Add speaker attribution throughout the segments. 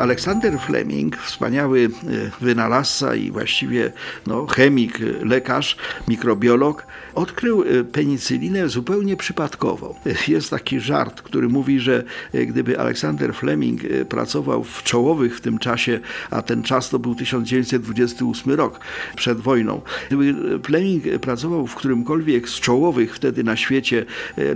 Speaker 1: Aleksander Fleming, wspaniały e, wynalazca i właściwie no, chemik, e, lekarz, mikrobiolog, odkrył e, penicylinę zupełnie przypadkowo. Jest taki żart, który mówi, że gdyby Aleksander Fleming pracował w czołowych w tym czasie, a ten czas to był 1928 rok, przed wojną, gdyby Fleming pracował w którymkolwiek z czołowych wtedy na świecie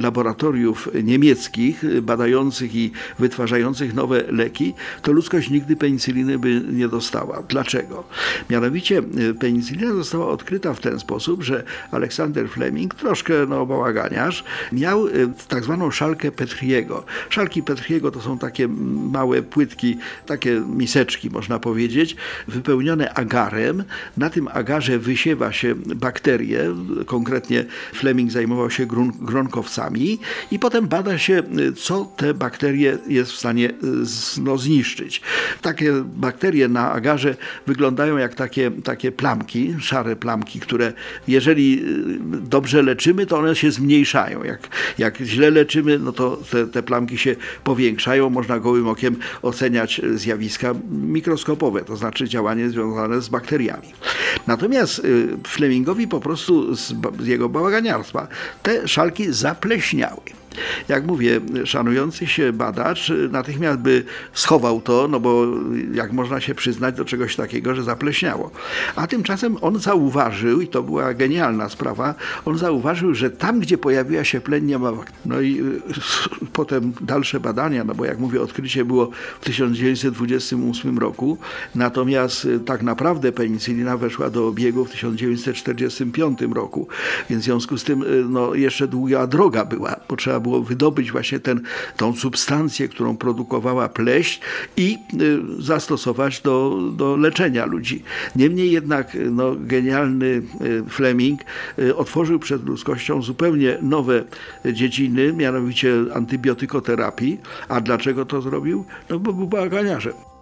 Speaker 1: laboratoriów niemieckich, badających i wytwarzających nowe leki, to ludzkość ludzkość nigdy penicyliny by nie dostała. Dlaczego? Mianowicie y, penicylina została odkryta w ten sposób, że Aleksander Fleming, troszkę no, bałaganiarz, miał y, tak zwaną szalkę Petriego. Szalki Petriego to są takie małe płytki, takie miseczki można powiedzieć, wypełnione agarem. Na tym agarze wysiewa się bakterie, konkretnie Fleming zajmował się grun gronkowcami i potem bada się, y, co te bakterie jest w stanie no, zniszczyć. Takie bakterie na agarze wyglądają jak takie, takie plamki, szare plamki, które jeżeli y, dobrze leczymy, to one się zmniejszają. Jak, jak źle leczymy, no to te, te plamki się powiększają. Można gołym okiem oceniać zjawiska mikroskopowe, to znaczy działanie związane z bakteriami. Natomiast y, Flemingowi po prostu z, z jego bałaganiarstwa te szalki zapleśniały. Jak mówię, szanujący się badacz natychmiast by schował to, no bo jak można się przyznać do czegoś takiego, że zapleśniało. A tymczasem on zauważył, i to była genialna sprawa, on zauważył, że tam, gdzie pojawiła się pleń, nie ma No i y, potem dalsze badania, no bo jak mówię, odkrycie było w 1928 roku, natomiast y, tak naprawdę penicylina weszła do obiegu w 1945 roku, więc w związku z tym y, no, jeszcze długa droga była, bo trzeba było wydobyć właśnie ten, tą substancję, którą produkowała pleść i y, zastosować do, do leczenia ludzi. Niemniej jednak no, genialny y, Fleming y, otworzył przed ludzkością zupełnie nowe dziedziny, mianowicie antybiotykoterapii. A dlaczego to zrobił? No bo był baganiarzem.